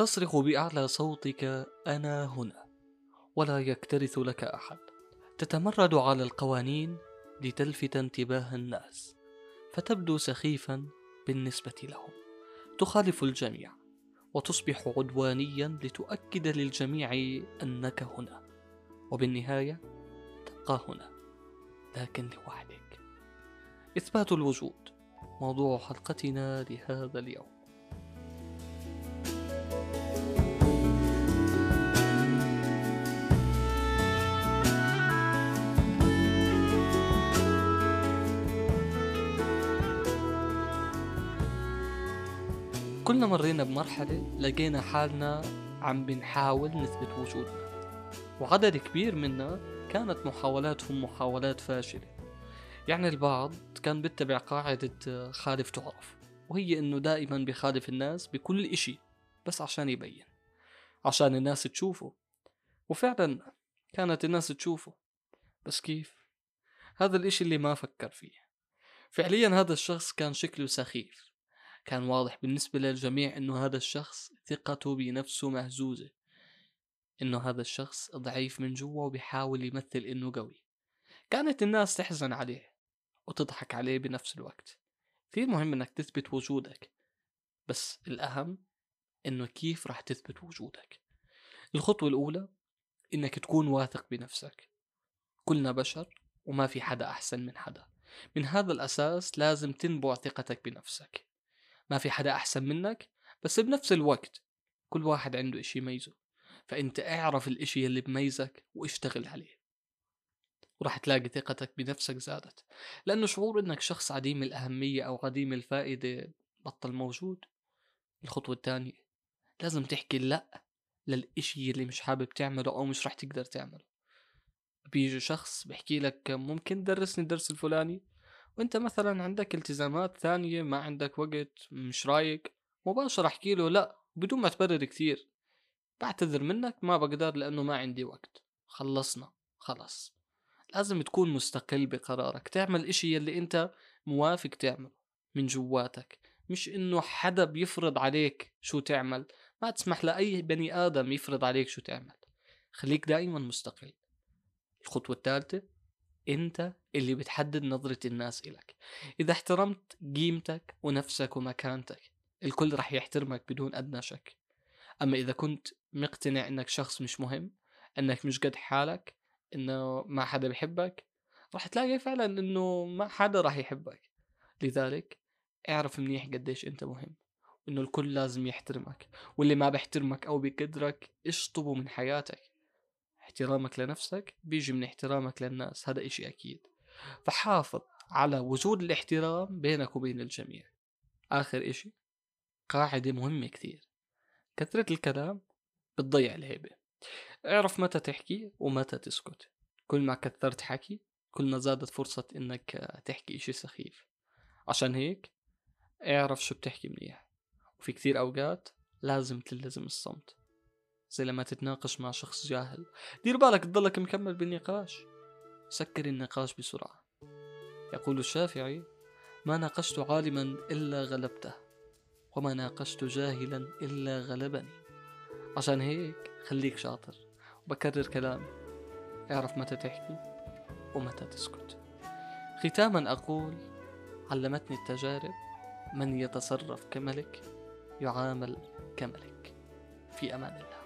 تصرخ بأعلى صوتك أنا هنا ولا يكترث لك أحد. تتمرد على القوانين لتلفت انتباه الناس فتبدو سخيفا بالنسبة لهم. تخالف الجميع وتصبح عدوانيا لتؤكد للجميع أنك هنا وبالنهاية تبقى هنا لكن لوحدك. إثبات الوجود موضوع حلقتنا لهذا اليوم. كلنا مرينا بمرحلة لقينا حالنا عم بنحاول نثبت وجودنا. وعدد كبير منا كانت محاولاتهم محاولات فاشلة. يعني البعض كان بيتبع قاعدة خالف تعرف وهي إنه دائما بيخالف الناس بكل إشي بس عشان يبين عشان الناس تشوفه. وفعلا كانت الناس تشوفه. بس كيف؟ هذا الإشي اللي ما فكر فيه. فعليا هذا الشخص كان شكله سخيف. كان واضح بالنسبة للجميع إنه هذا الشخص ثقته بنفسه مهزوزة إنه هذا الشخص ضعيف من جوا وبيحاول يمثل إنه قوي. كانت الناس تحزن عليه وتضحك عليه بنفس الوقت. كثير مهم إنك تثبت وجودك بس الأهم إنه كيف راح تثبت وجودك. الخطوة الأولى إنك تكون واثق بنفسك. كلنا بشر وما في حدا أحسن من حدا. من هذا الأساس لازم تنبع ثقتك بنفسك. ما في حدا أحسن منك بس بنفس الوقت كل واحد عنده إشي يميزه. فأنت اعرف الإشي اللي بميزك واشتغل عليه. وراح تلاقي ثقتك بنفسك زادت. لأنه شعور إنك شخص عديم الأهمية أو عديم الفائدة بطل موجود. الخطوة الثانية لازم تحكي لأ للإشي اللي مش حابب تعمله أو مش راح تقدر تعمله. بيجي شخص بيحكي لك ممكن تدرسني الدرس الفلاني؟ وانت مثلا عندك التزامات ثانية ما عندك وقت مش رايق مباشرة احكي له لا بدون ما تبرر كثير. بعتذر منك ما بقدر لأنه ما عندي وقت. خلصنا. خلص لازم تكون مستقل بقرارك. تعمل إشي يلي انت موافق تعمله. من جواتك. مش إنه حدا بيفرض عليك شو تعمل. ما تسمح لأي بني آدم يفرض عليك شو تعمل. خليك دائما مستقل. الخطوة الثالثة أنت اللي بتحدد نظرة الناس إلك. إذا احترمت قيمتك ونفسك ومكانتك الكل رح يحترمك بدون أدنى شك. أما إذا كنت مقتنع إنك شخص مش مهم إنك مش قد حالك إنه ما حدا بحبك رح تلاقي فعلا إنه ما حدا رح يحبك. لذلك اعرف منيح قديش أنت مهم وإنه الكل لازم يحترمك واللي ما بيحترمك أو بيقدرك اشطبه من حياتك. احترامك لنفسك بيجي من احترامك للناس هذا إشي أكيد. فحافظ على وجود الاحترام بينك وبين الجميع. آخر إشي قاعدة مهمة كثير. كثرة الكلام بتضيع الهيبة. اعرف متى تحكي ومتى تسكت. كل ما كثرت حكي كل ما زادت فرصة إنك تحكي إشي سخيف. عشان هيك اعرف شو بتحكي منيح. وفي كثير أوقات لازم تلزم الصمت. زي لما تتناقش مع شخص جاهل. دير بالك تضلك مكمل بالنقاش. سكر النقاش بسرعة. يقول الشافعي ما ناقشت عالما إلا غلبته وما ناقشت جاهلا إلا غلبني. عشان هيك خليك شاطر وبكرر كلامي. اعرف متى تحكي ومتى تسكت. ختاما أقول علمتني التجارب من يتصرف كملك يعامل كملك. في أمان الله.